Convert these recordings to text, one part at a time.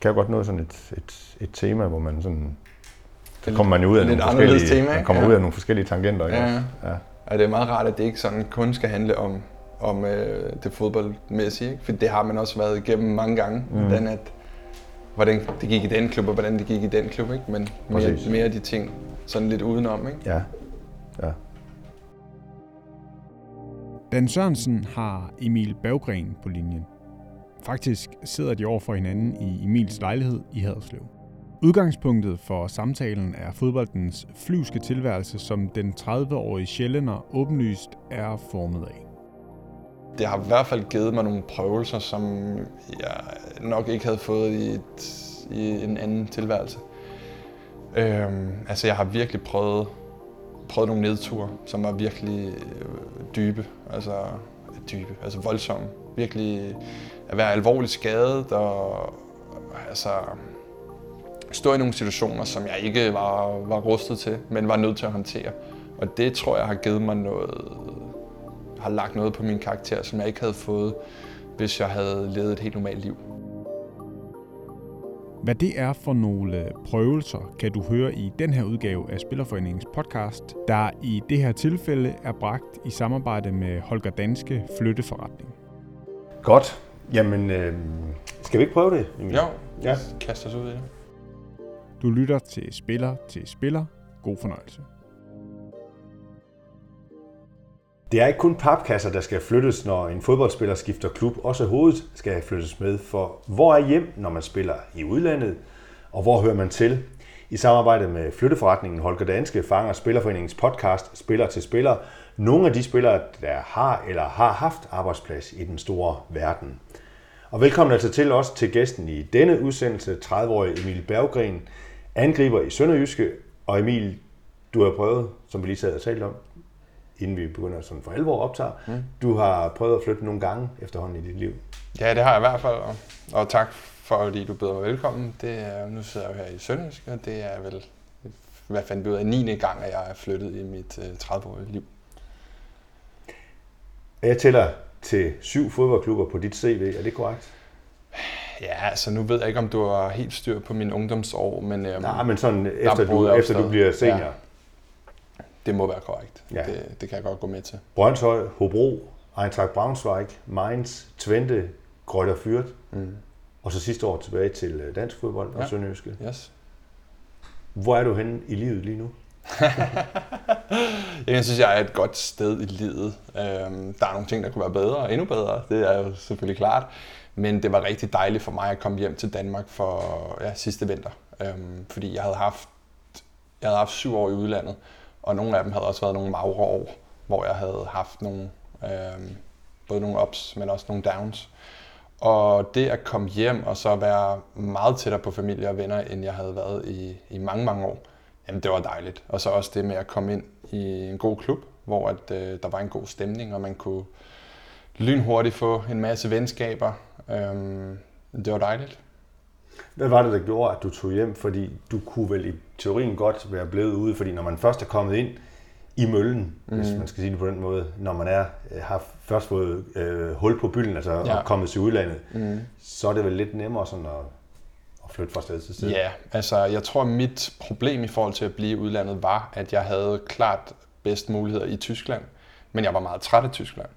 kan jo godt nå sådan et, et, et tema, hvor man sådan... Så kommer man jo ud af Lidt nogle forskellige, tema, man kommer Ja. ud af nogle forskellige tangenter. Ikke? Ja, ja. ja. Og det er meget rart, at det ikke sådan kun skal handle om, om øh, det fodboldmæssige. Ikke? For det har man også været igennem mange gange. Mm. Hvordan, at, hvordan det gik i den klub, og hvordan det gik i den klub. Ikke? Men mere, Præcis. mere af de ting sådan lidt udenom. Ikke? ja. ja. Dan Sørensen har Emil Berggren på linjen. Faktisk sidder de over for hinanden i Emils lejlighed i Haderslev. Udgangspunktet for samtalen er fodboldens flyvske tilværelse, som den 30-årige sjællænder åbenlyst er formet af. Det har i hvert fald givet mig nogle prøvelser, som jeg nok ikke havde fået i, et, i en anden tilværelse. Øhm, altså jeg har virkelig prøvet, prøvet nogle nedture, som var virkelig øh, dybe, altså dybe, altså voldsomme. Virkelig at være alvorligt skadet og altså stå i nogle situationer, som jeg ikke var, var rustet til, men var nødt til at håndtere. Og det tror jeg har givet mig noget, har lagt noget på min karakter, som jeg ikke havde fået, hvis jeg havde levet et helt normalt liv. Hvad det er for nogle prøvelser, kan du høre i den her udgave af Spillerforeningens podcast, der i det her tilfælde er bragt i samarbejde med Holger Danske Flytteforretning. Godt. Jamen, øh, skal vi ikke prøve det? Emil? Jo, Ja. kast os ud i det. Du lytter til Spiller til Spiller. God fornøjelse. Det er ikke kun papkasser, der skal flyttes, når en fodboldspiller skifter klub. Også hovedet skal flyttes med, for hvor er hjem, når man spiller i udlandet, og hvor hører man til? I samarbejde med flytteforretningen Holger Danske fanger Spillerforeningens podcast Spiller til Spiller nogle af de spillere, der har eller har haft arbejdsplads i den store verden. Og velkommen altså til os til gæsten i denne udsendelse, 30-årige Emil Berggren, angriber i Sønderjyske. Og Emil, du har prøvet, som vi lige sad og talte om, inden vi begynder sådan for alvor optager, mm. du har prøvet at flytte nogle gange efterhånden i dit liv. Ja, det har jeg i hvert fald, og, og tak fordi du byder mig velkommen. Det er, nu sidder jeg jo her i Sønderjysk, og det er vel, hvad vi ud af, 9. gang, at jeg er flyttet i mit øh, 30-årige liv. Jeg tæller til syv fodboldklubber på dit CV, er det korrekt? Ja, altså nu ved jeg ikke, om du har helt styr på mine ungdomsår, men, øhm, Nej, men sådan efter du, efter du bliver senior. Ja. det må være korrekt. Ja. Det, det kan jeg godt gå med til. Brøndshøj, Hobro, Eintracht Braunschweig, Mainz, Twente, Greuther Fürth, Mm. og så sidste år tilbage til øh, dansk fodbold og Ja. Sønderjyske. Yes. Hvor er du henne i livet lige nu? Jeg synes, jeg er et godt sted i livet. Øhm, der er nogle ting, der kunne være bedre og endnu bedre. Det er jo selvfølgelig klart. Men det var rigtig dejligt for mig at komme hjem til Danmark for ja, sidste vinter. Øhm, fordi jeg havde haft jeg havde haft syv år i udlandet, og nogle af dem havde også været nogle magre år, hvor jeg havde haft nogle, øhm, både nogle ups, men også nogle downs. Og det at komme hjem og så være meget tættere på familie og venner, end jeg havde været i, i mange, mange år, jamen det var dejligt. Og så også det med at komme ind i en god klub, hvor at, øh, der var en god stemning, og man kunne lynhurtigt få en masse venskaber. Øhm, det var dejligt. Hvad var det, der gjorde, at du tog hjem? Fordi du kunne vel i teorien godt være blevet ude, fordi når man først er kommet ind i møllen, mm. hvis man skal sige det på den måde, når man er har først fået øh, hul på bylden, altså ja. Ja. og kommet til udlandet, Mm. så er det vel lidt nemmere sådan at, at flytte fra sted til sted. Ja, altså jeg tror, at mit problem i forhold til at blive i udlandet var, at jeg havde klart bedst muligheder i Tyskland, men jeg var meget træt af Tyskland.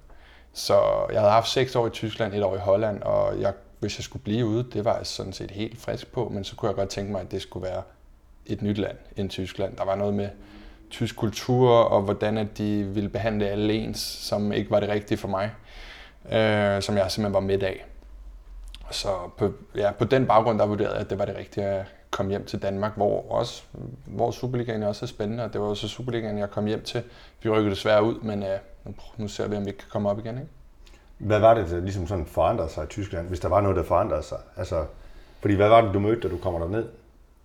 Så jeg havde haft seks år i Tyskland, et år i Holland, og jeg, hvis jeg skulle blive ude, det var jeg sådan set helt frisk på, men så kunne jeg godt tænke mig, at det skulle være et nyt land end Tyskland. Der var noget med tysk kultur, og hvordan at de ville behandle alle ens, som ikke var det rigtige for mig, øh, som jeg simpelthen var med af. Så på, ja, på den baggrund, der vurderede jeg, at det var det rigtige at komme hjem til Danmark, hvor, også, hvor Superligaen også er spændende, og det var også Superligaen, jeg kom hjem til. Vi rykkede desværre ud, men øh, nu, nu ser vi, om vi ikke kan komme op igen. Ikke? Hvad var det, der ligesom sådan forandrede sig i Tyskland, hvis der var noget, der forandrede sig? Altså, fordi hvad var det, du mødte, da du kommer derned?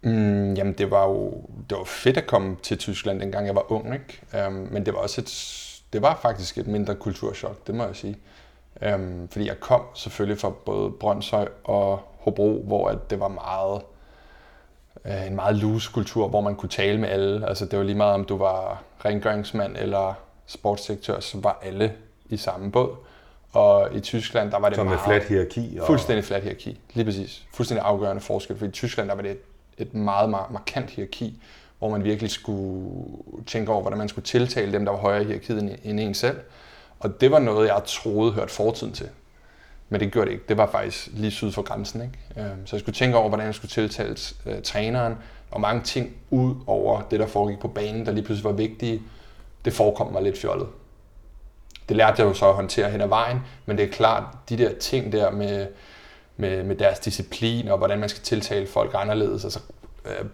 Mm, jamen, det var jo det var fedt at komme til Tyskland, dengang jeg var ung, ikke? Um, men det var også et, det var faktisk et mindre kulturschok, det må jeg sige. Um, fordi jeg kom selvfølgelig fra både Brøndshøj og Hobro, hvor at det var meget øh, en meget loose kultur, hvor man kunne tale med alle. Altså det var lige meget, om du var rengøringsmand eller sportsdirektør, så var alle i samme båd. Og i Tyskland, der var det Som meget... flat hierarki. Og... Fuldstændig flat hierarki, lige præcis. Fuldstændig afgørende forskel, for i Tyskland der var det et, et meget, meget markant hierarki, hvor man virkelig skulle tænke over, hvordan man skulle tiltale dem, der var højere i hierarkiet end en selv. Og det var noget, jeg troede hørte fortiden til. Men det gjorde det ikke. Det var faktisk lige syd for grænsen. Ikke? Øhm, så jeg skulle tænke over, hvordan jeg skulle tiltale øh, træneren, og mange ting ud over det, der foregik på banen, der lige pludselig var vigtige, det forekom mig lidt fjollet. Det lærte jeg jo så at håndtere hen ad vejen, men det er klart, de der ting der med, med, med deres disciplin, og hvordan man skal tiltale folk anderledes, altså øh,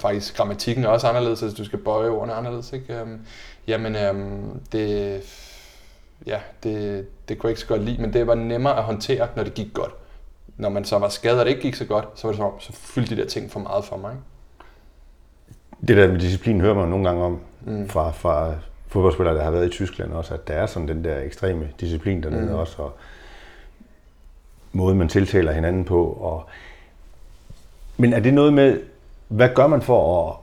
faktisk grammatikken er også anderledes, altså du skal bøje ordene anderledes, ikke? Øhm, jamen, øhm, det, ja, det, det kunne jeg ikke så godt lide, men det var nemmere at håndtere, når det gik godt. Når man så var skadet, og det ikke gik så godt, så var det som om, så fyldte de der ting for meget for mig. Ikke? Det der med disciplin hører man nogle gange om mm. fra, fra fodboldspillere, der har været i Tyskland også, at der er sådan den der ekstreme disciplin dernede mm. også, og måde man tiltaler hinanden på. Og... Men er det noget med, hvad gør man for at,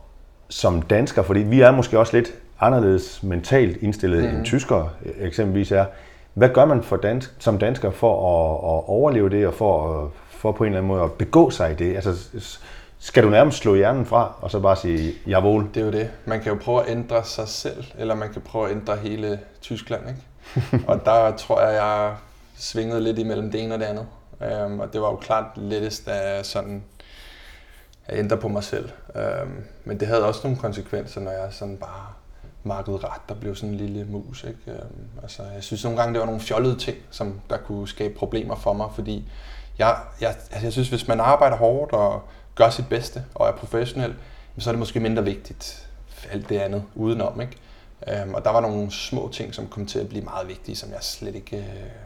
som dansker, fordi vi er måske også lidt anderledes mentalt indstillet mm. end tyskere eksempelvis er. Hvad gør man for dansk, som dansker for at, at overleve det, og for, at, for på en eller anden måde at begå sig i det? Altså, skal du nærmest slå hjernen fra, og så bare sige, jawohl? Det er jo det. Man kan jo prøve at ændre sig selv, eller man kan prøve at ændre hele Tyskland, ikke? og der tror jeg, jeg svingede lidt imellem det ene og det andet. Um, og det var jo klart lettest at sådan at ændre på mig selv. Øhm, men det havde også nogle konsekvenser, når jeg sådan bare markede ret, der blev sådan en lille mus. Ikke? Øhm, altså, jeg synes nogle gange, det var nogle fjollede ting, som der kunne skabe problemer for mig, fordi jeg, jeg, altså, jeg synes, hvis man arbejder hårdt og gør sit bedste og er professionel, så er det måske mindre vigtigt alt det andet udenom. Ikke? Øhm, og der var nogle små ting, som kom til at blive meget vigtige, som jeg slet ikke øh,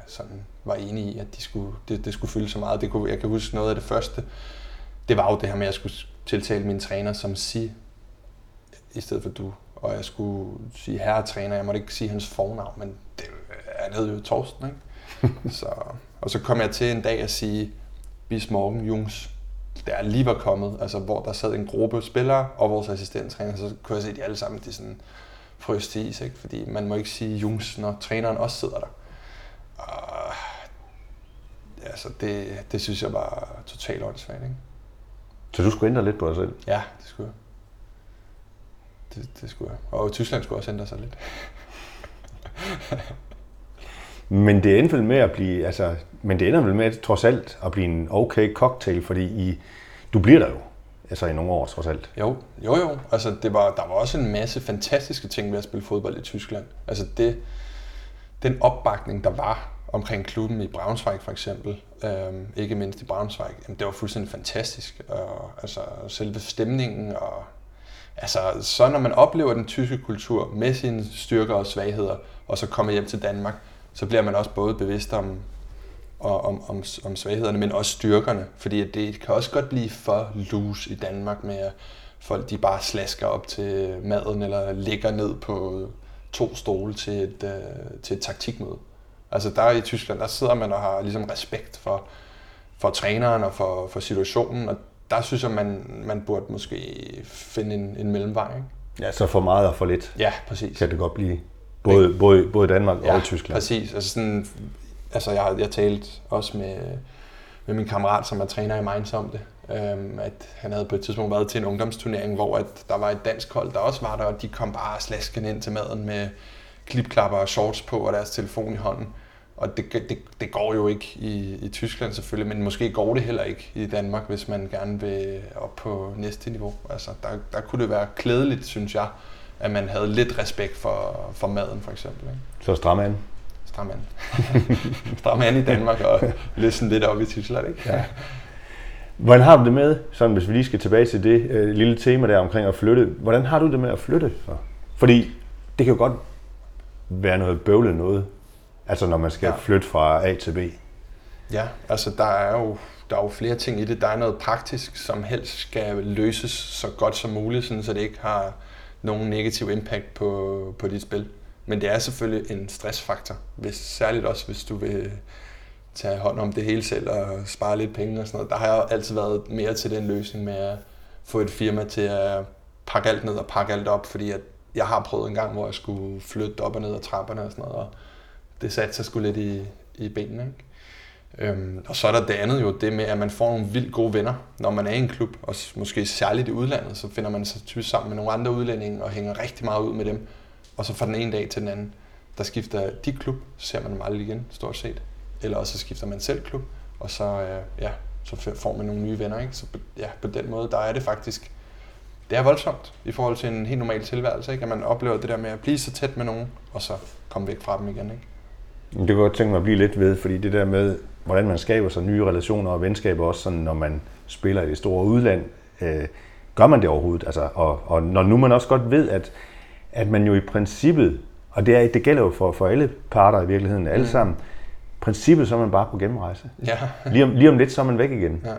sådan var enig i, at de skulle, det, det skulle fylde så meget. Det kunne, jeg kan huske noget af det første, det var jo det her med, at jeg skulle tiltale min træner som si, i stedet for du. Og jeg skulle sige herretræner, jeg måtte ikke sige hans fornavn, men det, han hed jo Torsten, ikke? så, og så kom jeg til en dag at sige, bis morgen, Jungs, der lige var kommet, altså hvor der sad en gruppe spillere og vores assistenttræner, så kunne jeg se, at de alle sammen de sådan frøs til is, ikke? fordi man må ikke sige Jungs, når træneren også sidder der. Og, altså det, det synes jeg var totalt åndssvagt, ikke? Så du skulle ændre lidt på dig selv? Ja, det skulle jeg. Det, det skulle jeg. Og Tyskland skulle også ændre sig lidt. men det ender vel med at blive, altså, men det ender vel med trods alt at blive en okay cocktail, fordi I, du bliver der jo, altså i nogle år trods alt. Jo, jo, jo. Altså, det var, der var også en masse fantastiske ting ved at spille fodbold i Tyskland. Altså det, den opbakning, der var omkring klubben i Braunschweig for eksempel, øhm, ikke mindst i Braunschweig, jamen, det var fuldstændig fantastisk. Og, altså selve stemningen og altså, så når man oplever den tyske kultur med sine styrker og svagheder, og så kommer hjem til Danmark, så bliver man også både bevidst om, om, om, om svaghederne, men også styrkerne. Fordi at det kan også godt blive for loose i Danmark med, at folk de bare slasker op til maden, eller ligger ned på to stole til et, øh, til et taktikmøde. Altså der i Tyskland, der sidder man og har ligesom respekt for, for træneren og for, for situationen, og der synes jeg, man, man burde måske finde en, en mellemvej. Ikke? Ja, så for meget og for lidt. Ja, præcis. Kan det godt blive. Både, både, både Danmark ja, og Tyskland. præcis. Altså, sådan, altså jeg, jeg talte også med, med min kammerat, som er træner i Mainz om det. Øhm, at han havde på et tidspunkt været til en ungdomsturnering, hvor at der var et dansk hold, der også var der, og de kom bare slasken ind til maden med klipklapper og shorts på og deres telefon i hånden. Og det, det, det går jo ikke i, i Tyskland selvfølgelig, men måske går det heller ikke i Danmark, hvis man gerne vil op på næste niveau. Altså, der, der kunne det være klædeligt, synes jeg, at man havde lidt respekt for, for maden, for eksempel. Ikke? Så stram an. Stram an. stram an i Danmark og løsne lidt op i Tyskland, ikke? Ja. Hvordan har du det med, sådan hvis vi lige skal tilbage til det øh, lille tema der omkring at flytte, hvordan har du det med at flytte? Så? Fordi det kan jo godt være noget bøvlet noget, Altså når man skal ja. flytte fra A til B? Ja, altså der er jo der er jo flere ting i det. Der er noget praktisk, som helst skal løses så godt som muligt, sådan, så det ikke har nogen negativ impact på, på dit spil. Men det er selvfølgelig en stressfaktor, hvis, særligt også hvis du vil tage hånd om det hele selv og spare lidt penge og sådan noget. Der har jeg altid været mere til den løsning med at få et firma til at pakke alt ned og pakke alt op, fordi at jeg har prøvet en gang, hvor jeg skulle flytte op og ned ad trapperne og sådan noget, og det satte sig sgu lidt i, i benene. Ikke? Øhm, og så er der det andet jo, det med, at man får nogle vildt gode venner, når man er i en klub, og måske særligt i udlandet, så finder man sig typisk sammen med nogle andre udlændinge og hænger rigtig meget ud med dem. Og så fra den ene dag til den anden, der skifter de klub, så ser man dem aldrig igen, stort set. Eller også så skifter man selv klub, og så, øh, ja, så får man nogle nye venner. Ikke? Så ja, på den måde, der er det faktisk, det er voldsomt i forhold til en helt normal tilværelse, ikke? at man oplever det der med at blive så tæt med nogen, og så komme væk fra dem igen. Ikke? Det kunne jeg godt tænke mig at blive lidt ved, fordi det der med, hvordan man skaber sig nye relationer og venskaber, også sådan, når man spiller i det store udland, øh, gør man det overhovedet? Altså, og, og når nu man også godt ved, at, at man jo i princippet, og det, er, det gælder jo for, for alle parter i virkeligheden, alle mm. sammen, princippet så er man bare på gennemrejse. Ja. lige, om, lige om lidt, så er man væk igen. Ja.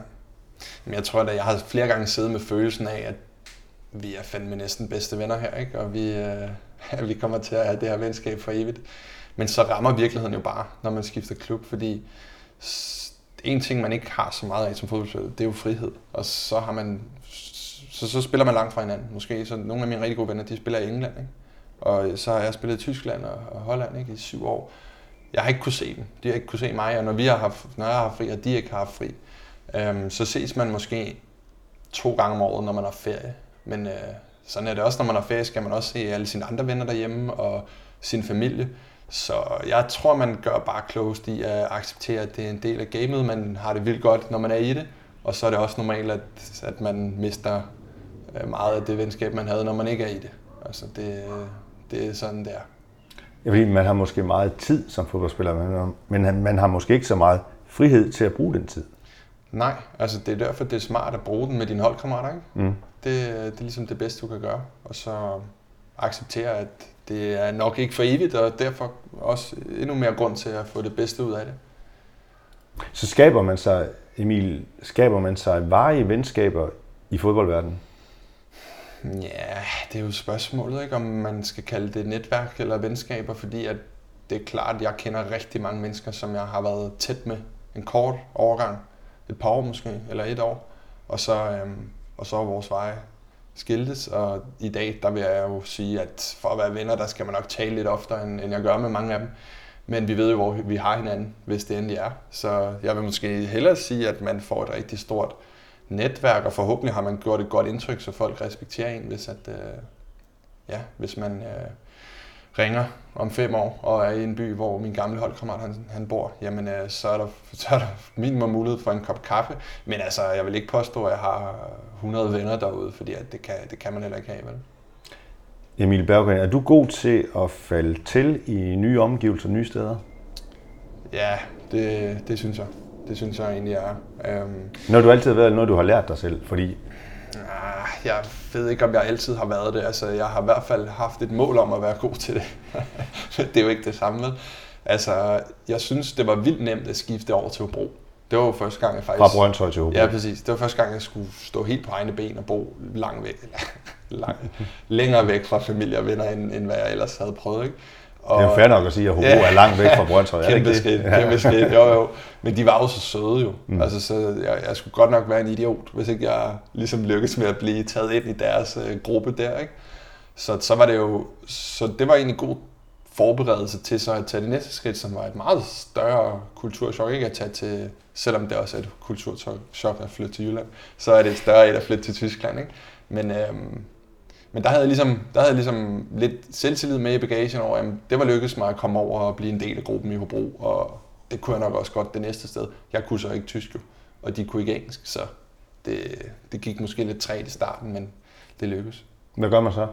Men jeg tror, at jeg har flere gange siddet med følelsen af, at vi er fandme næsten bedste venner her, ikke? og vi, øh, vi kommer til at have det her venskab for evigt. Men så rammer virkeligheden jo bare, når man skifter klub, fordi en ting, man ikke har så meget af som fodboldspiller, det er jo frihed. Og så har man så, så spiller man langt fra hinanden. Måske så nogle af mine rigtig gode venner, de spiller i England, ikke? Og så har jeg spillet i Tyskland og, og Holland ikke? i syv år. Jeg har ikke kunne se dem. De har ikke kunne se mig, og når, vi har haft, når jeg har haft fri, og de ikke har haft fri, øhm, så ses man måske to gange om året, når man har ferie. Men øh, sådan er det også, når man har ferie, skal man også se alle sine andre venner derhjemme og sin familie. Så jeg tror, man gør bare klogest i at acceptere, at det er en del af gamet. Man har det vildt godt, når man er i det. Og så er det også normalt, at, at man mister øh, meget af det venskab, man havde, når man ikke er i det. Altså det, det er sådan, det er. Ja, fordi man har måske meget tid som fodboldspiller, men man har måske ikke så meget frihed til at bruge den tid. Nej, altså det er derfor, det er smart at bruge den med dine holdkammerater. Ikke? Mm. Det, det er ligesom det bedste, du kan gøre. Og så acceptere, at det er nok ikke for evigt, og derfor også endnu mere grund til at få det bedste ud af det. Så skaber man sig, Emil, skaber man sig varige venskaber i fodboldverdenen? Ja, det er jo spørgsmålet, ikke, om man skal kalde det netværk eller venskaber, fordi at det er klart, at jeg kender rigtig mange mennesker, som jeg har været tæt med en kort overgang, et par år måske, eller et år, og så, øhm, og så er vores veje skiltes, og i dag, der vil jeg jo sige, at for at være venner, der skal man nok tale lidt oftere, end, end jeg gør med mange af dem. Men vi ved jo, hvor vi har hinanden, hvis det endelig er. Så jeg vil måske hellere sige, at man får et rigtig stort netværk, og forhåbentlig har man gjort et godt indtryk, så folk respekterer en, hvis, at, øh, ja, hvis man øh, ringer om fem år og er i en by, hvor min gamle holdkammerat han, han bor, jamen øh, så, er der, så er der minimum mulighed for en kop kaffe. Men altså, jeg vil ikke påstå, at jeg har 100 venner derude, fordi at det, kan, det kan man heller ikke have, vel? Emil Berggren, er du god til at falde til i nye omgivelser, nye steder? Ja, det, det synes jeg. Det synes jeg egentlig er. Um, Når du altid har været noget, du har lært dig selv? Fordi jeg ved ikke, om jeg altid har været det. Altså, jeg har i hvert fald haft et mål om at være god til det. det er jo ikke det samme, vel? Altså, jeg synes, det var vildt nemt at skifte over til Hobro. Det var jo første gang, jeg faktisk... Fra Brøndshøj til Hobro? Ja, præcis. Det var første gang, jeg skulle stå helt på egne ben og bo langt væk. lang, længere væk fra familie og venner, end, end hvad jeg ellers havde prøvet. Ikke? Og, det er jo fair nok at sige, at Hobro ja, er langt væk fra Brøndshøj. kæmpe skridt, kæmpe skridt, jo jo. Men de var jo så søde jo. Mm. Altså, så jeg, jeg skulle godt nok være en idiot, hvis ikke jeg ligesom lykkedes med at blive taget ind i deres øh, gruppe der. Ikke? Så, så var det jo, så det var egentlig god forberedelse til så at tage det næste skridt, som var et meget større kulturschok. Ikke at tage til, selvom det også er et kulturschok at flytte til Jylland, så er det et større et at flytte til Tyskland. Ikke? Men, øhm, men der havde jeg ligesom, der havde jeg ligesom lidt selvtillid med i bagagen over, at det var lykkedes mig at komme over og blive en del af gruppen i Hobro, og det kunne jeg nok også godt det næste sted. Jeg kunne så ikke tysk jo, og de kunne ikke engelsk, så det, det gik måske lidt træt i starten, men det lykkedes. Hvad gør man så?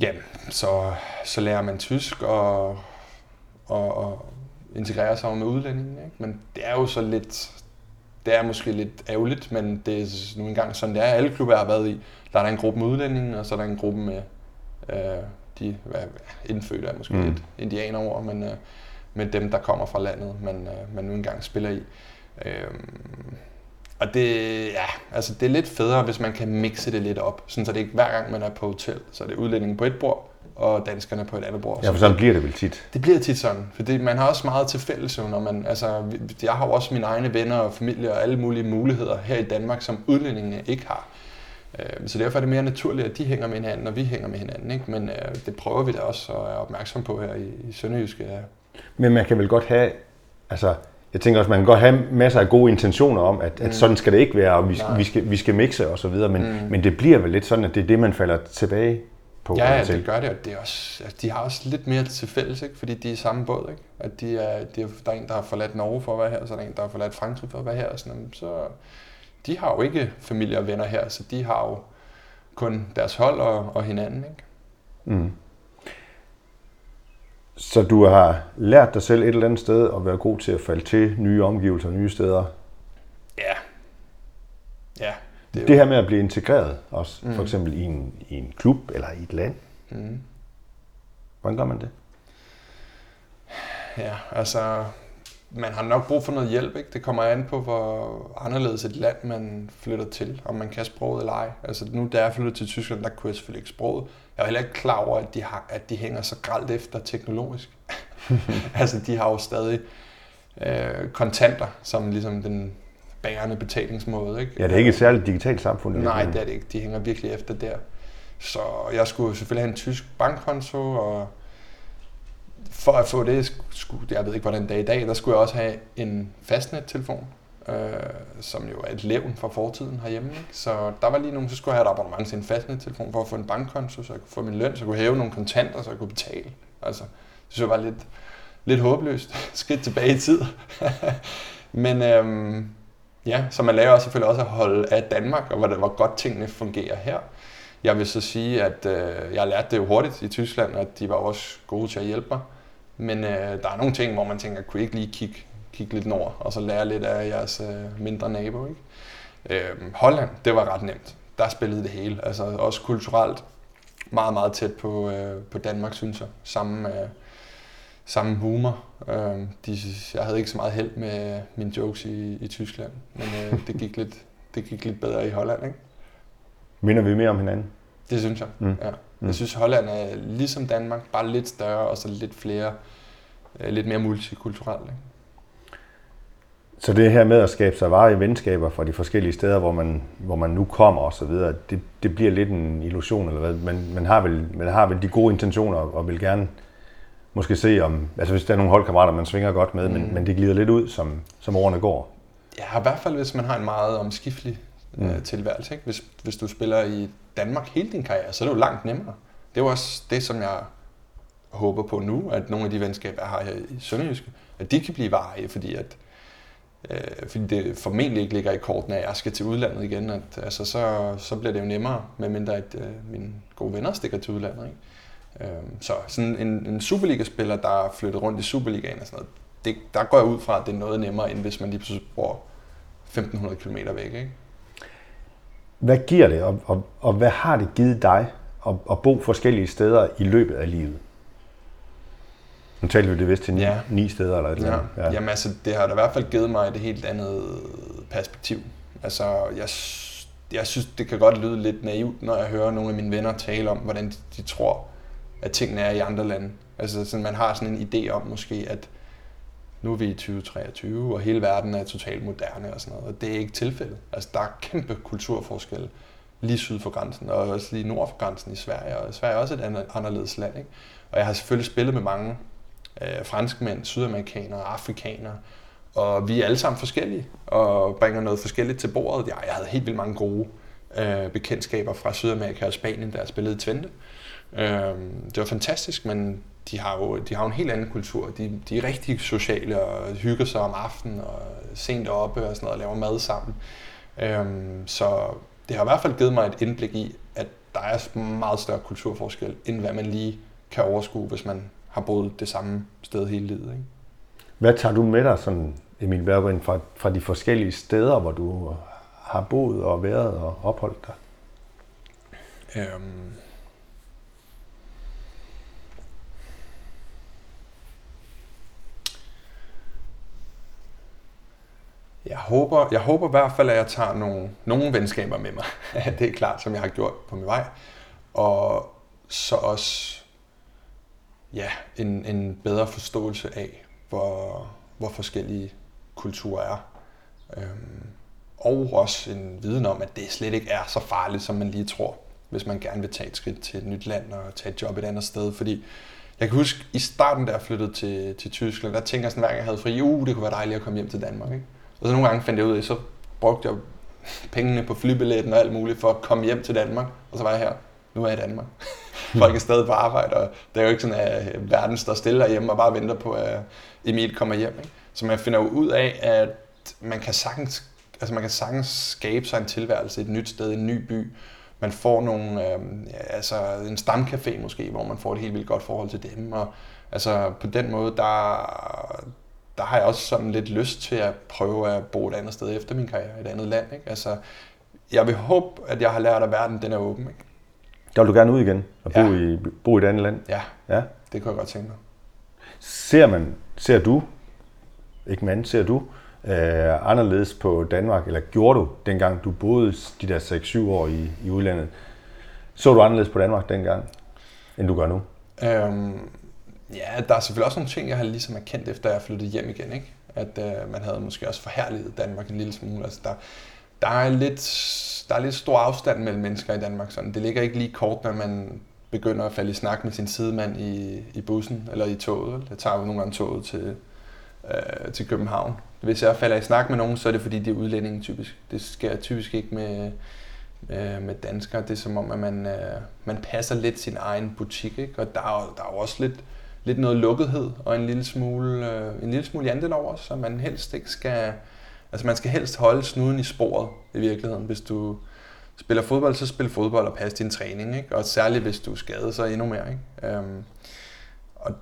Ja, så, så lærer man tysk og, og, og integrerer sig med udlændingen. Ikke? Men det er jo så lidt, det er måske lidt ærgerligt, men det er nu engang sådan, det er. Alle klubber, jeg har været i, der er der en gruppe med udlændinge, og så er der en gruppe med øh, de hvad, indfødte, er måske mm. lidt indianer over, men øh, med dem, der kommer fra landet, man, øh, man nu engang spiller i. Øh, og det, ja, altså det er lidt federe, hvis man kan mixe det lidt op, sådan så det ikke hver gang, man er på hotel, så er det udlændinge på et bord, og danskerne på et andet bord. Ja, for sådan bliver det vel tit. Det bliver tit sådan, fordi man har også meget til fælles, når man, altså, jeg har jo også mine egne venner og familie og alle mulige muligheder her i Danmark, som udlændingene ikke har. Øh, så derfor er det mere naturligt, at de hænger med hinanden, og vi hænger med hinanden. Ikke? Men øh, det prøver vi da også at være opmærksom på her i, i Sønderjyske, Men man kan vel godt have, altså, jeg tænker også, man kan godt have masser af gode intentioner om, at, mm. at sådan skal det ikke være, og vi, vi, skal, vi skal mixe og så videre, men, mm. men det bliver vel lidt sådan, at det er det, man falder tilbage på. Ja, ja det gør det, og det er også, altså, de har også lidt mere til fælles, ikke? fordi de er i samme båd. Ikke? At de er, de er, der er en, der har forladt Norge for at være her, og så er der en, der har forladt Frankrig for at være her. Og sådan, så de har jo ikke familie og venner her, så de har jo kun deres hold og, og hinanden. Ikke? Mm. Så du har lært dig selv et eller andet sted at være god til at falde til nye omgivelser, nye steder? Ja. Det, det her med at blive integreret også, mm. for eksempel i en, i en klub eller i et land. Mm. Hvordan gør man det? Ja, altså man har nok brug for noget hjælp. Ikke? Det kommer an på, hvor anderledes et land man flytter til, om man kan sproget eller ej. Altså nu, da jeg flyttede til Tyskland, der kunne jeg selvfølgelig ikke sproget. Jeg var heller ikke klar over, at de, har, at de hænger så gralt efter teknologisk. altså de har jo stadig øh, kontanter som ligesom den bærende betalingsmåde. Ikke? Ja, det er ikke et særligt digitalt samfund. Nej, det er det ikke. De hænger virkelig efter der. Så jeg skulle selvfølgelig have en tysk bankkonto, og for at få det, skulle, jeg ved ikke hvordan det er i dag, der skulle jeg også have en fastnet-telefon, øh, som jo er et levn fra fortiden herhjemme. Ikke? Så der var lige nogen, så skulle jeg have et abonnement til en fastnet-telefon for at få en bankkonto, så jeg kunne få min løn, så jeg kunne hæve nogle kontanter, så jeg kunne betale. Altså, det synes jeg var lidt, lidt håbløst. Skridt tilbage i tid. Men øhm, ja, så man lærer også selvfølgelig også at holde af Danmark, og hvor, hvor godt tingene fungerer her. Jeg vil så sige, at øh, jeg lærte det jo hurtigt i Tyskland, og de var også gode til at hjælpe mig. Men øh, der er nogle ting, hvor man tænker, kunne I ikke lige kigge, kigge lidt nord, og så lære lidt af jeres øh, mindre nabo, ikke? Øh, Holland, det var ret nemt. Der spillede det hele. Altså også kulturelt meget, meget tæt på, øh, på Danmark, synes jeg. Samme, øh, samme humor. Øh, de, jeg havde ikke så meget held med mine jokes i, i Tyskland, men øh, det, gik lidt, det gik lidt bedre i Holland, ikke? Minder vi mere om hinanden? Det synes jeg, mm. ja. Mm. Jeg synes, Holland er ligesom Danmark, bare lidt større og så lidt flere, øh, lidt mere multikulturelt. Ikke? Så det her med at skabe sig varige venskaber fra de forskellige steder, hvor man, hvor man nu kommer og så videre, det, det bliver lidt en illusion, eller hvad? Man, man, har vel, man har vel de gode intentioner og vil gerne måske se om, altså hvis der er nogle holdkammerater, man svinger godt med, mm. men, men det glider lidt ud, som, som årene går. Ja, i hvert fald hvis man har en meget omskiftelig mm. øh, tilværelse. Ikke? Hvis, hvis du spiller i Danmark hele din karriere, så er det jo langt nemmere. Det er jo også det, som jeg håber på nu, at nogle af de venskaber, jeg har her i Sønderjyske, at de kan blive varige, fordi at øh, fordi det formentlig ikke ligger i kortene, at jeg skal til udlandet igen. At, altså, så, så bliver det jo nemmere, medmindre at øh, mine gode venner stikker til udlandet. Ikke? Øh, så sådan en, en Superliga-spiller, der er flyttet rundt i Superligaen og sådan noget, det, der går jeg ud fra, at det er noget nemmere, end hvis man lige pludselig bor 1500 km væk. Ikke? Hvad giver det, og, og, og hvad har det givet dig at, at bo forskellige steder i løbet af livet? Nu talte vi det vist til ni, ja. ni steder eller et eller andet. Ja. Jamen altså, det har da i hvert fald givet mig et helt andet perspektiv. Altså, jeg, jeg synes, det kan godt lyde lidt naivt, når jeg hører nogle af mine venner tale om, hvordan de, de tror, at tingene er i andre lande. Altså, sådan, man har sådan en idé om måske, at nu er vi i 2023, og hele verden er totalt moderne og sådan noget. Og det er ikke tilfældet. Altså, der er kæmpe kulturforskelle lige syd for grænsen, og også lige nord for grænsen i Sverige. Og Sverige er også et anderledes land. Ikke? Og jeg har selvfølgelig spillet med mange øh, franskmænd, sydamerikanere, afrikanere, og vi er alle sammen forskellige, og bringer noget forskelligt til bordet. Jeg, jeg havde helt vildt mange gode øh, bekendtskaber fra Sydamerika og Spanien, der jeg spillede i Twente. Øh, det var fantastisk, men de har jo de har jo en helt anden kultur. De, de er rigtig sociale og hygger sig om aftenen og sent oppe og sådan noget, og laver mad sammen. Øhm, så det har i hvert fald givet mig et indblik i, at der er meget større kulturforskel, end hvad man lige kan overskue, hvis man har boet det samme sted hele livet. Ikke? Hvad tager du med dig, sådan, Emil Berggren, fra, fra de forskellige steder, hvor du har boet og været og opholdt dig? Øhm, Jeg håber, jeg håber i hvert fald, at jeg tager nogle, nogle venskaber med mig. det er klart, som jeg har gjort på min vej. Og så også ja, en, en bedre forståelse af, hvor, hvor forskellige kulturer er. Øhm, og også en viden om, at det slet ikke er så farligt, som man lige tror, hvis man gerne vil tage et skridt til et nyt land og tage et job et andet sted. Fordi Jeg kan huske, i starten, da jeg flyttede til, til Tyskland, der tænkte jeg sådan, hver gang jeg havde fri, uh, det kunne være dejligt at komme hjem til Danmark. Ikke? Og så nogle gange fandt jeg ud af, så brugte jeg pengene på flybilletten og alt muligt for at komme hjem til Danmark. Og så var jeg her. Nu er jeg i Danmark. Folk er stadig på arbejde, og det er jo ikke sådan, at verden står stille derhjemme og bare venter på, at Emil kommer hjem. Ikke? Så man finder jo ud af, at man kan sagtens, altså man kan sagtens skabe sig en tilværelse et nyt sted, en ny by. Man får nogle, øh, altså en stamcafé måske, hvor man får et helt vildt godt forhold til dem. Og, altså på den måde, der, der har jeg også sådan lidt lyst til at prøve at bo et andet sted efter min karriere, et andet land. Ikke? Altså, jeg vil håbe, at jeg har lært, at verden den er åben. Ikke? Der vil du gerne ud igen og bo, ja. i, bo i et andet land? Ja, ja, det kunne jeg godt tænke mig. Ser man, ser du, ikke mand, ser du øh, anderledes på Danmark, eller gjorde du dengang du boede de der 6-7 år i, i udlandet? Så du anderledes på Danmark dengang, end du gør nu? Øhm, ja, der er selvfølgelig også nogle ting, jeg har ligesom erkendt, efter jeg flyttede hjem igen. Ikke? At øh, man havde måske også forhærliget Danmark en lille smule. Altså, der, der er lidt, der er lidt stor afstand mellem mennesker i Danmark. Sådan. Det ligger ikke lige kort, når man begynder at falde i snak med sin sidemand i, i bussen eller i toget. Jeg tager jo nogle gange toget til, øh, til København. Hvis jeg falder i snak med nogen, så er det fordi, det er udlændinge typisk. Det sker typisk ikke med, øh, med danskere. Det er som om, at man, øh, man passer lidt sin egen butik. Ikke? Og der er, der er jo også lidt, lidt noget lukkethed og en lille smule, øh, en lille smule jantel over, så man helst ikke skal Altså man skal helst holde snuden i sporet i virkeligheden. Hvis du spiller fodbold, så spil fodbold og pas din træning. Ikke? Og særligt hvis du er skadet, så endnu mere. Ikke? Øhm, og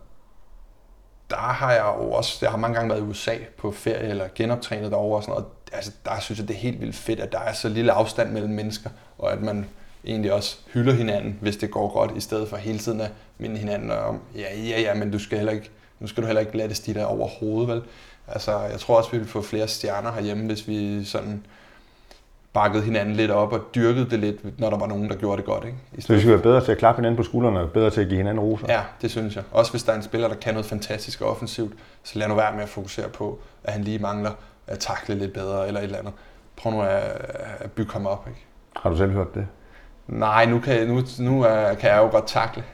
der har jeg jo også, jeg har mange gange været i USA på ferie eller genoptrænet derovre og sådan noget. Altså, der synes jeg, det er helt vildt fedt, at der er så lille afstand mellem mennesker, og at man egentlig også hylder hinanden, hvis det går godt, i stedet for hele tiden at minde hinanden om, ja, ja, ja, men du skal heller ikke, nu skal du heller ikke lade det stige dig over hovedet, vel? Altså, jeg tror også, vi vil få flere stjerner herhjemme, hvis vi sådan bakkede hinanden lidt op og dyrkede det lidt, når der var nogen, der gjorde det godt. Ikke? Så vi skal være bedre til at klappe hinanden på skuldrene og bedre til at give hinanden roser? Ja, det synes jeg. Også hvis der er en spiller, der kan noget fantastisk og offensivt, så lad nu være med at fokusere på, at han lige mangler at takle lidt bedre eller et eller andet. Prøv nu at, at bygge ham op. Ikke? Har du selv hørt det? Nej, nu kan, nu, nu uh, kan jeg jo godt takle.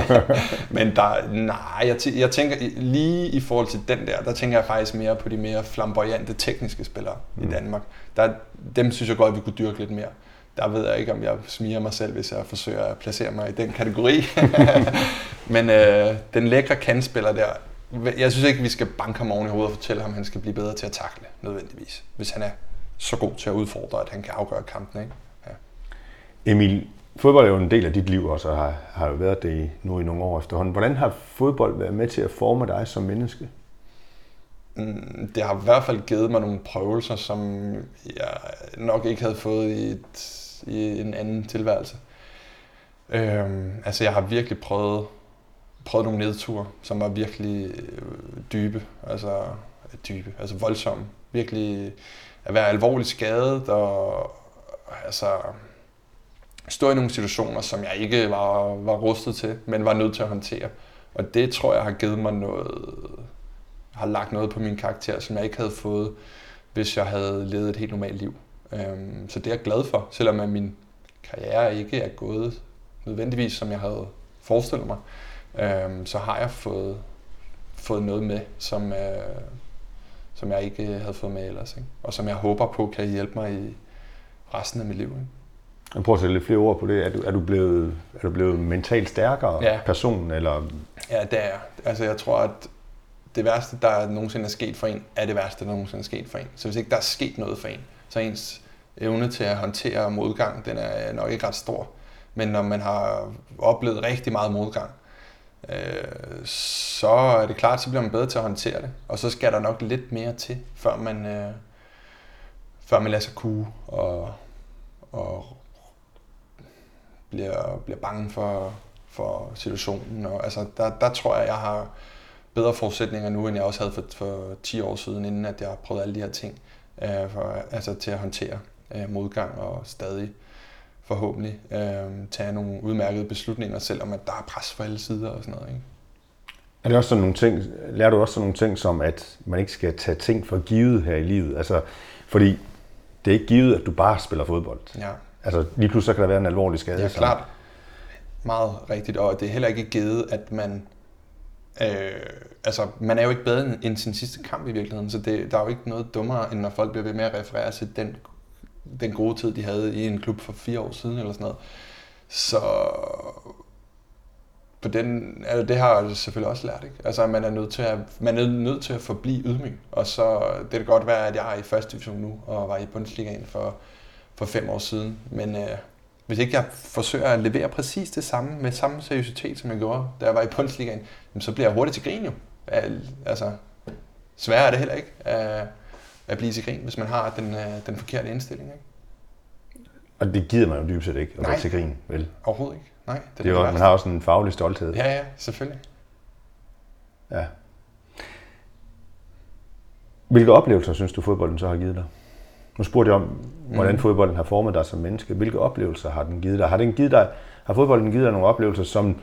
Men der, nej, jeg, jeg tænker lige i forhold til den der, der tænker jeg faktisk mere på de mere flamboyante tekniske spillere mm. i Danmark. Der, dem synes jeg godt, at vi kunne dyrke lidt mere. Der ved jeg ikke, om jeg smiger mig selv, hvis jeg forsøger at placere mig i den kategori. Men øh, den lækre kandspiller der, jeg synes ikke, vi skal banke ham oven i hovedet og fortælle ham, at han skal blive bedre til at takle, nødvendigvis. Hvis han er så god til at udfordre, at han kan afgøre kampen. Ikke? Emil, fodbold er jo en del af dit liv også, og har, har jo været det i, nu i nogle år efterhånden. Hvordan har fodbold været med til at forme dig som menneske? Mm, det har i hvert fald givet mig nogle prøvelser, som jeg nok ikke havde fået i, et, i en anden tilværelse. Øhm, altså jeg har virkelig prøvet, prøvet nogle nedture, som var virkelig øh, dybe, altså dybe, altså voldsomme. Virkelig at være alvorligt skadet og altså stå i nogle situationer, som jeg ikke var, var rustet til, men var nødt til at håndtere. Og det tror jeg har givet mig noget, har lagt noget på min karakter, som jeg ikke havde fået, hvis jeg havde levet et helt normalt liv. Øhm, så det er jeg glad for, selvom min karriere ikke er gået nødvendigvis, som jeg havde forestillet mig, øhm, så har jeg fået, fået noget med, som, øh, som jeg ikke havde fået med ellers. Ikke? Og som jeg håber på kan hjælpe mig i resten af mit liv. Ikke? Jeg prøver at sætte lidt flere ord på det. Er du, er du, blevet, er du blevet mentalt stærkere ja. person? Eller? Ja, det er jeg. Altså, jeg tror, at det værste, der nogensinde er sket for en, er det værste, der nogensinde er sket for en. Så hvis ikke der er sket noget for en, så ens evne til at håndtere modgang, den er nok ikke ret stor. Men når man har oplevet rigtig meget modgang, øh, så er det klart, så bliver man bedre til at håndtere det. Og så skal der nok lidt mere til, før man, øh, før man lader sig kue og, og bliver, bliver bange for, for situationen. Og, altså, der, der tror jeg, jeg har bedre forudsætninger nu, end jeg også havde for, for 10 år siden, inden at jeg prøvede alle de her ting øh, for, altså, til at håndtere øh, modgang og stadig forhåbentlig øh, tage nogle udmærkede beslutninger, selvom at der er pres fra alle sider og sådan noget. Ikke? Er det også sådan nogle ting, lærer du også sådan nogle ting som, at man ikke skal tage ting for givet her i livet? Altså, fordi det er ikke givet, at du bare spiller fodbold. Ja. Altså lige pludselig så kan der være en alvorlig skade. Ja, klart. Meget rigtigt, og det er heller ikke givet, at man Øh, altså, man er jo ikke bedre end sin sidste kamp i virkeligheden, så det, der er jo ikke noget dummere, end når folk bliver ved med at referere til den, den gode tid, de havde i en klub for fire år siden eller sådan noget. Så på den, altså det har jeg selvfølgelig også lært. Ikke? Altså, man er nødt til at, man er nødt til at forblive ydmyg. Og så det kan godt være, at jeg er i første division nu, og var i Bundesligaen for, for fem år siden. Men øh, hvis ikke jeg forsøger at levere præcis det samme, med samme seriøsitet, som jeg gjorde, da jeg var i Bundesligaen, så bliver jeg hurtigt til grin jo. Altså, sværere er det heller ikke at, at blive til grin, hvis man har den, øh, den forkerte indstilling. Ikke? Og det gider man jo dybest set ikke at være til grin, vel? Overhovedet ikke. Nej, det, det er jo, man har også en faglig stolthed. Ja, ja, selvfølgelig. Ja. Hvilke oplevelser synes du, fodbolden så har givet dig? Nu spurgte jeg om, hvordan mm. fodbolden har formet dig som menneske. Hvilke oplevelser har den givet dig? Har, den givet dig, har fodbolden givet dig nogle oplevelser, som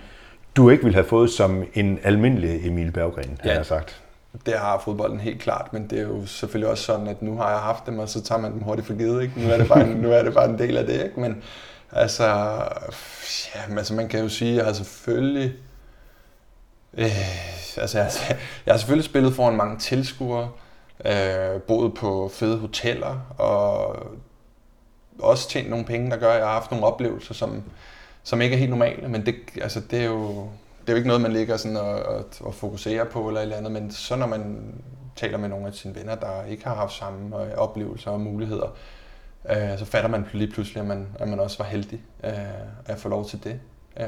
du ikke ville have fået som en almindelig Emil Berggren, ja, har jeg sagt? Det har fodbolden helt klart, men det er jo selvfølgelig også sådan, at nu har jeg haft dem, og så tager man dem hurtigt for givet. Ikke? Nu, er det bare en, nu er det bare en del af det. Ikke? Men altså, ja, altså, man kan jo sige, at jeg har selvfølgelig... Øh, altså, jeg, jeg har selvfølgelig spillet foran mange tilskuere, øh, boet på fede hoteller, og også tjent nogle penge, der gør, at jeg har haft nogle oplevelser, som, som ikke er helt normale, men det, altså, det, er jo, det er jo ikke noget, man ligger sådan og, og, og fokuserer på eller et eller andet, men så når man taler med nogle af sine venner, der ikke har haft samme øh, oplevelser og muligheder, øh, så fatter man lige pludselig, at man, at man også var heldig øh, at få lov til det. Øh,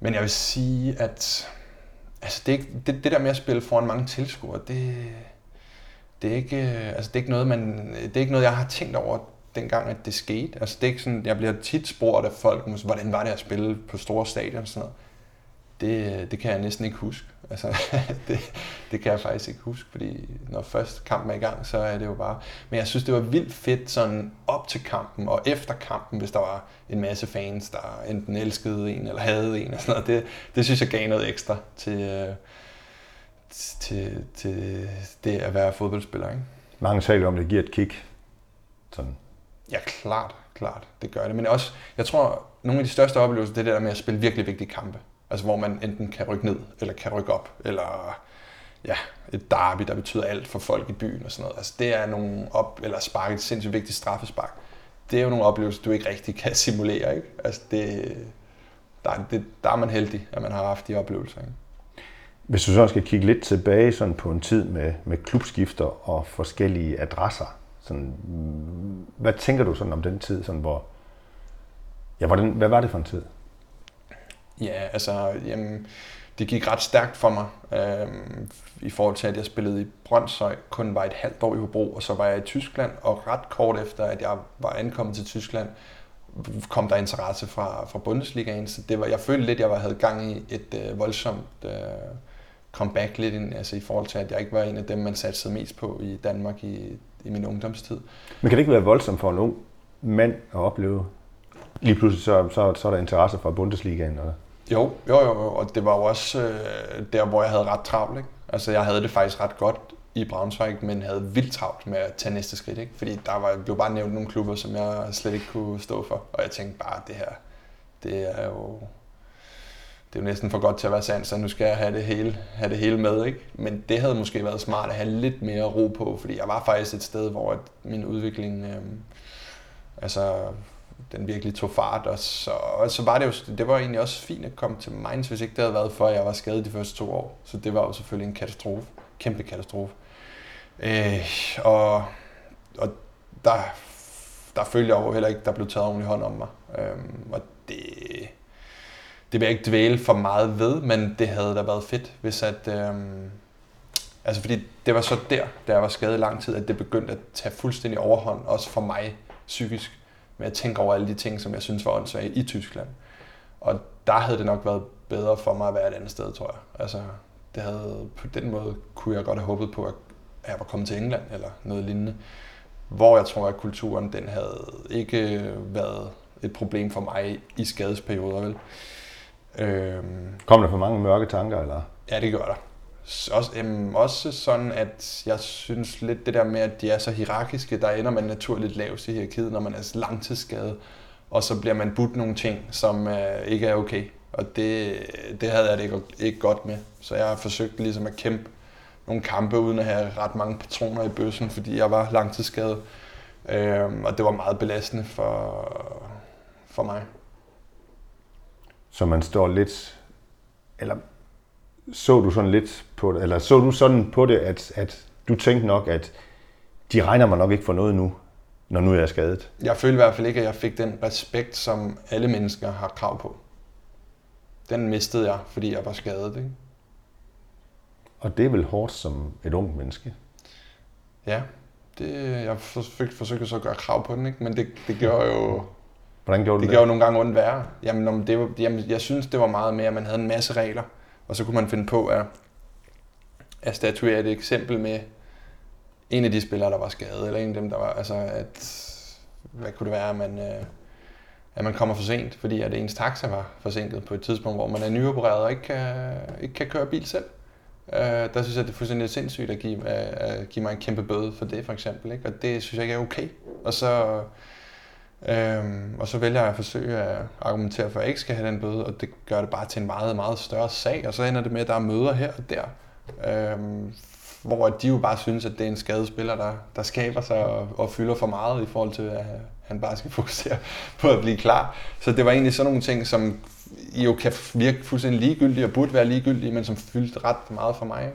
men jeg vil sige, at altså det, det, det der med at spille foran mange tilskuere, det, det, er ikke, øh, altså det, er ikke noget, man, det er ikke noget, jeg har tænkt over dengang, at det skete. Altså det er ikke sådan, jeg bliver tit spurgt af folk, hvordan var det at spille på store stadion og sådan noget. Det, øh, det kan jeg næsten ikke huske. Altså, det, det kan jeg faktisk ikke huske, fordi når først kampen er i gang, så er det jo bare... Men jeg synes, det var vildt fedt sådan op til kampen og efter kampen, hvis der var en masse fans, der enten elskede en eller havde en og sådan noget. Det, det synes jeg gav noget ekstra til, øh, til, til det at være fodboldspiller. Ikke? Mange taler om, at det giver et kick. Sådan. Ja, klart, klart, det gør det. Men også, jeg tror, nogle af de største oplevelser, det er det der med at spille virkelig vigtige kampe. Altså hvor man enten kan rykke ned, eller kan rykke op, eller ja, et derby, der betyder alt for folk i byen og sådan noget. Altså det er nogle op, eller spark, et sindssygt vigtigt straffespark. Det er jo nogle oplevelser, du ikke rigtig kan simulere, ikke? Altså det, der, det, der er man heldig, at man har haft de oplevelser, ikke? Hvis du så skal kigge lidt tilbage sådan på en tid med, med klubskifter og forskellige adresser, sådan, hvad tænker du sådan om den tid, sådan hvor, ja, hvordan, hvad var det for en tid? Ja, altså, jamen, det gik ret stærkt for mig, øh, i forhold til, at jeg spillede i Brøndshøj, kun var et halvt år i Hobro, og så var jeg i Tyskland, og ret kort efter, at jeg var ankommet til Tyskland, kom der interesse fra, fra Bundesligaen, så det var, jeg følte lidt, at jeg havde gang i et øh, voldsomt øh, comeback lidt ind, altså i forhold til, at jeg ikke var en af dem, man satte mest på i Danmark i, i min ungdomstid. Men kan det ikke være voldsomt for en ung mand at opleve? Lige pludselig så, så, så er der interesse fra Bundesligaen, eller? Jo, jo, jo, og det var jo også øh, der, hvor jeg havde ret travlt. Ikke? Altså, jeg havde det faktisk ret godt i Braunschweig, men havde vildt travlt med at tage næste skridt. Ikke? Fordi der var, blev bare nævnt nogle klubber, som jeg slet ikke kunne stå for. Og jeg tænkte bare, det her, det er jo det er jo næsten for godt til at være sandt, så nu skal jeg have det hele, have det hele med. Ikke? Men det havde måske været smart at have lidt mere ro på, fordi jeg var faktisk et sted, hvor at min udvikling, øh, altså den virkelig tog fart, og så, og så var det jo, det var egentlig også fint at komme til Mainz, hvis ikke det havde været for, at jeg var skadet de første to år. Så det var jo selvfølgelig en katastrofe, kæmpe katastrofe. Øh, og, og der, der følte jeg jo heller ikke, der blev taget ordentligt hånd om mig. Øh, og det, det vil jeg ikke dvæle for meget ved, men det havde da været fedt, hvis at... Øh, altså fordi det var så der, da jeg var skadet i lang tid, at det begyndte at tage fuldstændig overhånd, også for mig psykisk med at tænke over alle de ting, som jeg synes var åndssvagt i Tyskland. Og der havde det nok været bedre for mig at være et andet sted, tror jeg. Altså, det havde, på den måde kunne jeg godt have håbet på, at jeg var kommet til England eller noget lignende. Hvor jeg tror, at kulturen den havde ikke været et problem for mig i skadesperioder, vel? Øhm, Kom der for mange mørke tanker, eller? Ja, det gør der også, øhm, også sådan, at jeg synes lidt det der med, at de er så hierarkiske, der ender man naturligt lavest i hierarkiet, når man er langtidsskadet, og så bliver man budt nogle ting, som øh, ikke er okay. Og det, det havde jeg det ikke, ikke godt med. Så jeg har forsøgt ligesom at kæmpe nogle kampe, uden at have ret mange patroner i bøssen, fordi jeg var langtidsskadet. Øhm, og det var meget belastende for, for mig. Så man står lidt, eller så du sådan lidt på det, eller så du sådan på det, at, at du tænkte nok, at de regner mig nok ikke for noget nu, når nu er jeg skadet? Jeg følte i hvert fald ikke, at jeg fik den respekt, som alle mennesker har krav på. Den mistede jeg, fordi jeg var skadet. Ikke? Og det er vel hårdt som et ung menneske? Ja, det, jeg forsøgte, forsøgte så at gøre krav på den, ikke? men det, det gjorde jo... Hvordan gjorde du det? Det gjorde nogle gange ondt værre. Jamen, det var, jamen, jeg synes, det var meget mere, at man havde en masse regler, og så kunne man finde på at, at statuere et eksempel med en af de spillere, der var skadet, eller en af dem, der var... Altså, at, hvad kunne det være, at man, øh, at man kommer for sent, fordi at ens taxa var forsinket på et tidspunkt, hvor man er nyopereret og ikke kan, ikke kan køre bil selv. Uh, der synes jeg, det er fuldstændig sindssygt at give, at give mig en kæmpe bøde for det, for eksempel. Ikke? Og det synes jeg ikke er okay. Og så, øhm, og så vælger jeg at forsøge at argumentere for, at jeg ikke skal have den bøde, og det gør det bare til en meget, meget større sag. Og så ender det med, at der er møder her og der, øhm, hvor de jo bare synes, at det er en skadespiller, der, der skaber sig og, og fylder for meget i forhold til, at han bare skal fokusere på at blive klar. Så det var egentlig sådan nogle ting, som jo kan virke fuldstændig ligegyldige og burde være ligegyldige, men som fyldte ret meget for mig.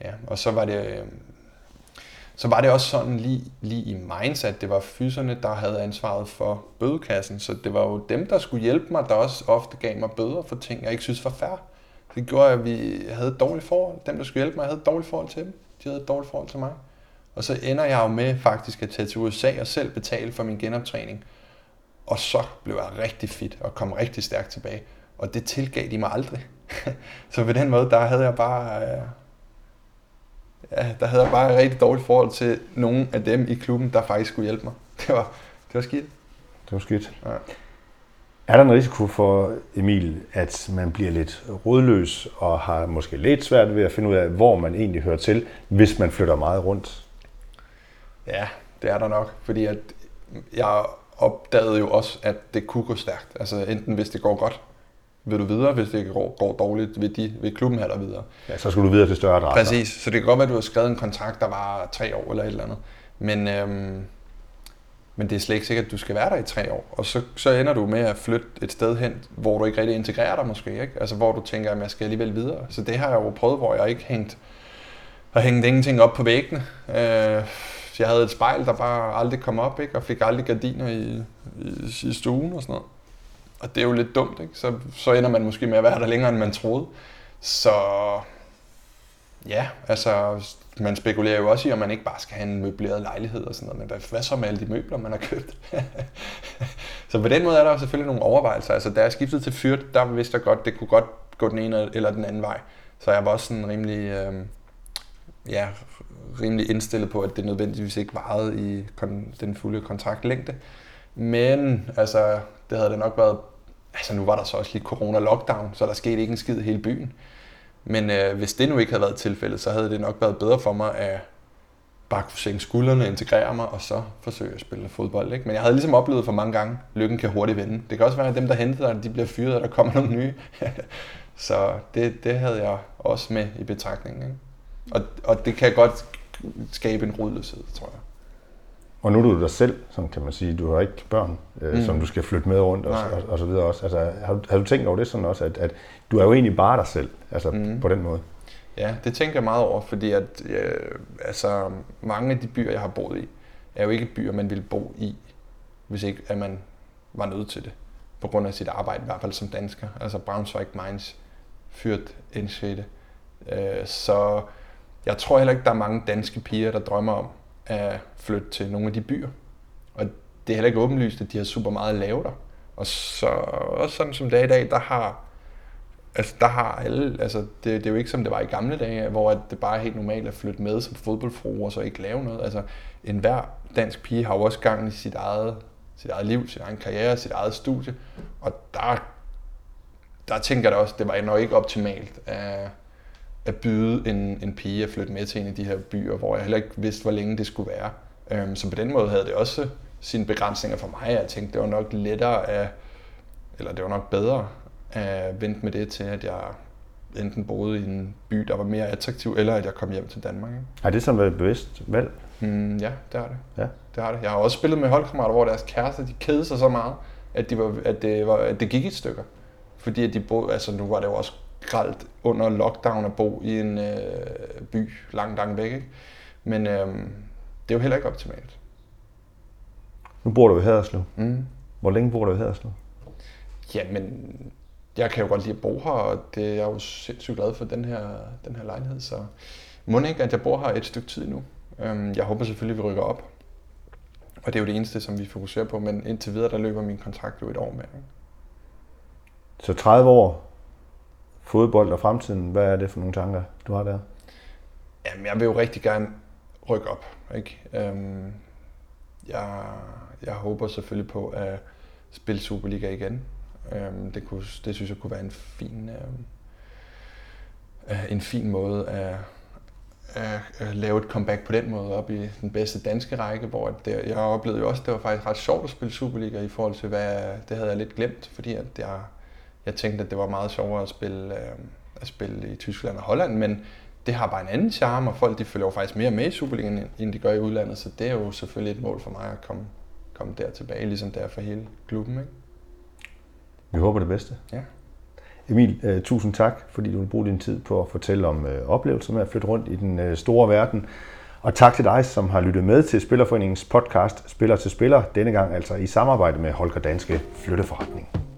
Ja, og så var det, øhm, så var det også sådan lige, lige i mindset, det var fyserne, der havde ansvaret for bødekassen, så det var jo dem, der skulle hjælpe mig, der også ofte gav mig bøder for ting, jeg ikke synes var fair. Det gjorde, at vi havde et dårligt forhold. Dem, der skulle hjælpe mig, havde et dårligt forhold til dem. De havde et dårligt forhold til mig. Og så ender jeg jo med faktisk at tage til USA og selv betale for min genoptræning. Og så blev jeg rigtig fit og kom rigtig stærkt tilbage. Og det tilgav de mig aldrig. så på den måde, der havde jeg bare... Øh, Ja, der havde jeg bare et rigtig dårligt forhold til nogle af dem i klubben, der faktisk skulle hjælpe mig. Det var, det var skidt. Det var skidt. Ja. Er der en risiko for, Emil, at man bliver lidt rådløs og har måske lidt svært ved at finde ud af, hvor man egentlig hører til, hvis man flytter meget rundt? Ja, det er der nok, fordi at jeg opdagede jo også, at det kunne gå stærkt. Altså enten hvis det går godt, vil du videre, hvis det går, går dårligt, vil, de, vil klubben have dig videre. Ja, så skulle du videre til større adresser. Præcis, så det kan godt være, at du har skrevet en kontrakt, der var tre år eller et eller andet. Men, øhm, men det er slet ikke sikkert, at du skal være der i tre år. Og så, så ender du med at flytte et sted hen, hvor du ikke rigtig integrerer dig måske. Ikke? Altså hvor du tænker, at jeg skal alligevel videre. Så det har jeg jo prøvet, hvor jeg ikke hængt, har hængt ingenting op på væggene. Øh, jeg havde et spejl, der bare aldrig kom op, ikke? og fik aldrig gardiner i, i, i stuen og sådan noget. Og det er jo lidt dumt, ikke? Så, så ender man måske med at være der længere, end man troede. Så ja, altså man spekulerer jo også i, om man ikke bare skal have en møbleret lejlighed og sådan noget, men hvad, hvad så med alle de møbler, man har købt? så på den måde er der jo selvfølgelig nogle overvejelser. Altså da jeg skiftede til Fyrt, der vidste jeg godt, det kunne godt gå den ene eller den anden vej. Så jeg var også sådan rimelig, øh, ja, rimelig indstillet på, at det nødvendigvis ikke varede i kon- den fulde kontraktlængde. Men altså, det havde det nok været... Altså nu var der så også lige corona-lockdown, så der skete ikke en skid i hele byen. Men øh, hvis det nu ikke havde været tilfældet, så havde det nok været bedre for mig at bare kunne sænke skuldrene, integrere mig og så forsøge at spille fodbold. Ikke? Men jeg havde ligesom oplevet for mange gange, lykken kan hurtigt vende. Det kan også være, at dem, der hentede dig, de bliver fyret, og der kommer nogle nye. så det, det havde jeg også med i betragtningen. Ikke? Og, og det kan godt skabe en rodløshed, tror jeg. Og nu er du dig selv, som kan man sige. Du har ikke børn, øh, mm. som du skal flytte med rundt og, og, og så videre også. Altså, har, du, har du tænkt over det sådan også, at, at du er jo egentlig bare dig selv, altså mm. på den måde? Ja, det tænker jeg meget over, fordi at, øh, altså, mange af de byer, jeg har boet i, er jo ikke byer, man ville bo i, hvis ikke at man var nødt til det. På grund af sit arbejde, i hvert fald som dansker. Altså Braunschweig, Mainz, Fürth, Enschede. Øh, så jeg tror heller ikke, der er mange danske piger, der drømmer om at flytte til nogle af de byer. Og det er heller ikke åbenlyst, at de har super meget at lave der. Og så også sådan som det er i dag, der har, altså der har alle, altså det, det er jo ikke som det var i gamle dage, hvor det bare er helt normalt at flytte med som fodboldfru og så ikke lave noget. Altså enhver dansk pige har jo også gang i sit eget, sit eget liv, sin egen karriere, sit eget studie. Og der, der tænker jeg da også, det var nok ikke optimalt at, at byde en, en pige at flytte med til en af de her byer, hvor jeg heller ikke vidste, hvor længe det skulle være. Øhm, så på den måde havde det også sine begrænsninger for mig. Jeg tænkte, det var nok lettere at, eller det var nok bedre øh, vendte med det til, at jeg enten boede i en by, der var mere attraktiv, eller at jeg kom hjem til Danmark. Ikke? Har det sådan været et bevidst valg? Mm, ja, det har det. Ja. det har det. Jeg har også spillet med holdkammerater, hvor deres kærester, de kedede sig så meget, at, de var, at, det, var, at det gik i stykker. Fordi at de boede, altså nu var det jo også gralt under lockdown at bo i en øh, by langt, langt væk. Ikke? Men øh, det er jo heller ikke optimalt. Nu bor du i Haderslev. Mm. Hvor længe bor du i Haderslev? Ja, men jeg kan jo godt lide at bo her, og det jeg er jeg jo sindssygt glad for den her, den her lejlighed, så må ikke, at jeg bor her et stykke tid nu. Øhm, jeg håber selvfølgelig, at vi rykker op, og det er jo det eneste, som vi fokuserer på, men indtil videre, der løber min kontrakt jo et år med. Så 30 år fodbold og fremtiden, hvad er det for nogle tanker, du har der? Jamen, jeg vil jo rigtig gerne rykke op. Ikke? Øhm, jeg, jeg håber selvfølgelig på at spille Superliga igen. Øhm, det, kunne, det synes jeg kunne være en fin, øhm, øh, en fin måde at, at, at lave et comeback på den måde op i den bedste danske række, hvor det, jeg oplevede jo også, at det var faktisk ret sjovt at spille Superliga i forhold til, hvad det havde jeg lidt glemt, fordi at jeg, jeg tænkte, at det var meget sjovere at spille, øh, at spille i Tyskland og Holland, men det har bare en anden charme, og folk de følger jo faktisk mere med i Superligaen, end de gør i udlandet, så det er jo selvfølgelig et mål for mig at komme, komme der tilbage, ligesom det er for hele klubben. Ikke? Vi håber det bedste. Ja. Emil, uh, tusind tak, fordi du vil bruge din tid på at fortælle om uh, oplevelser med at flytte rundt i den uh, store verden. Og tak til dig, som har lyttet med til Spillerforeningens podcast Spiller til Spiller, denne gang altså i samarbejde med Holger Danske Flytteforretning.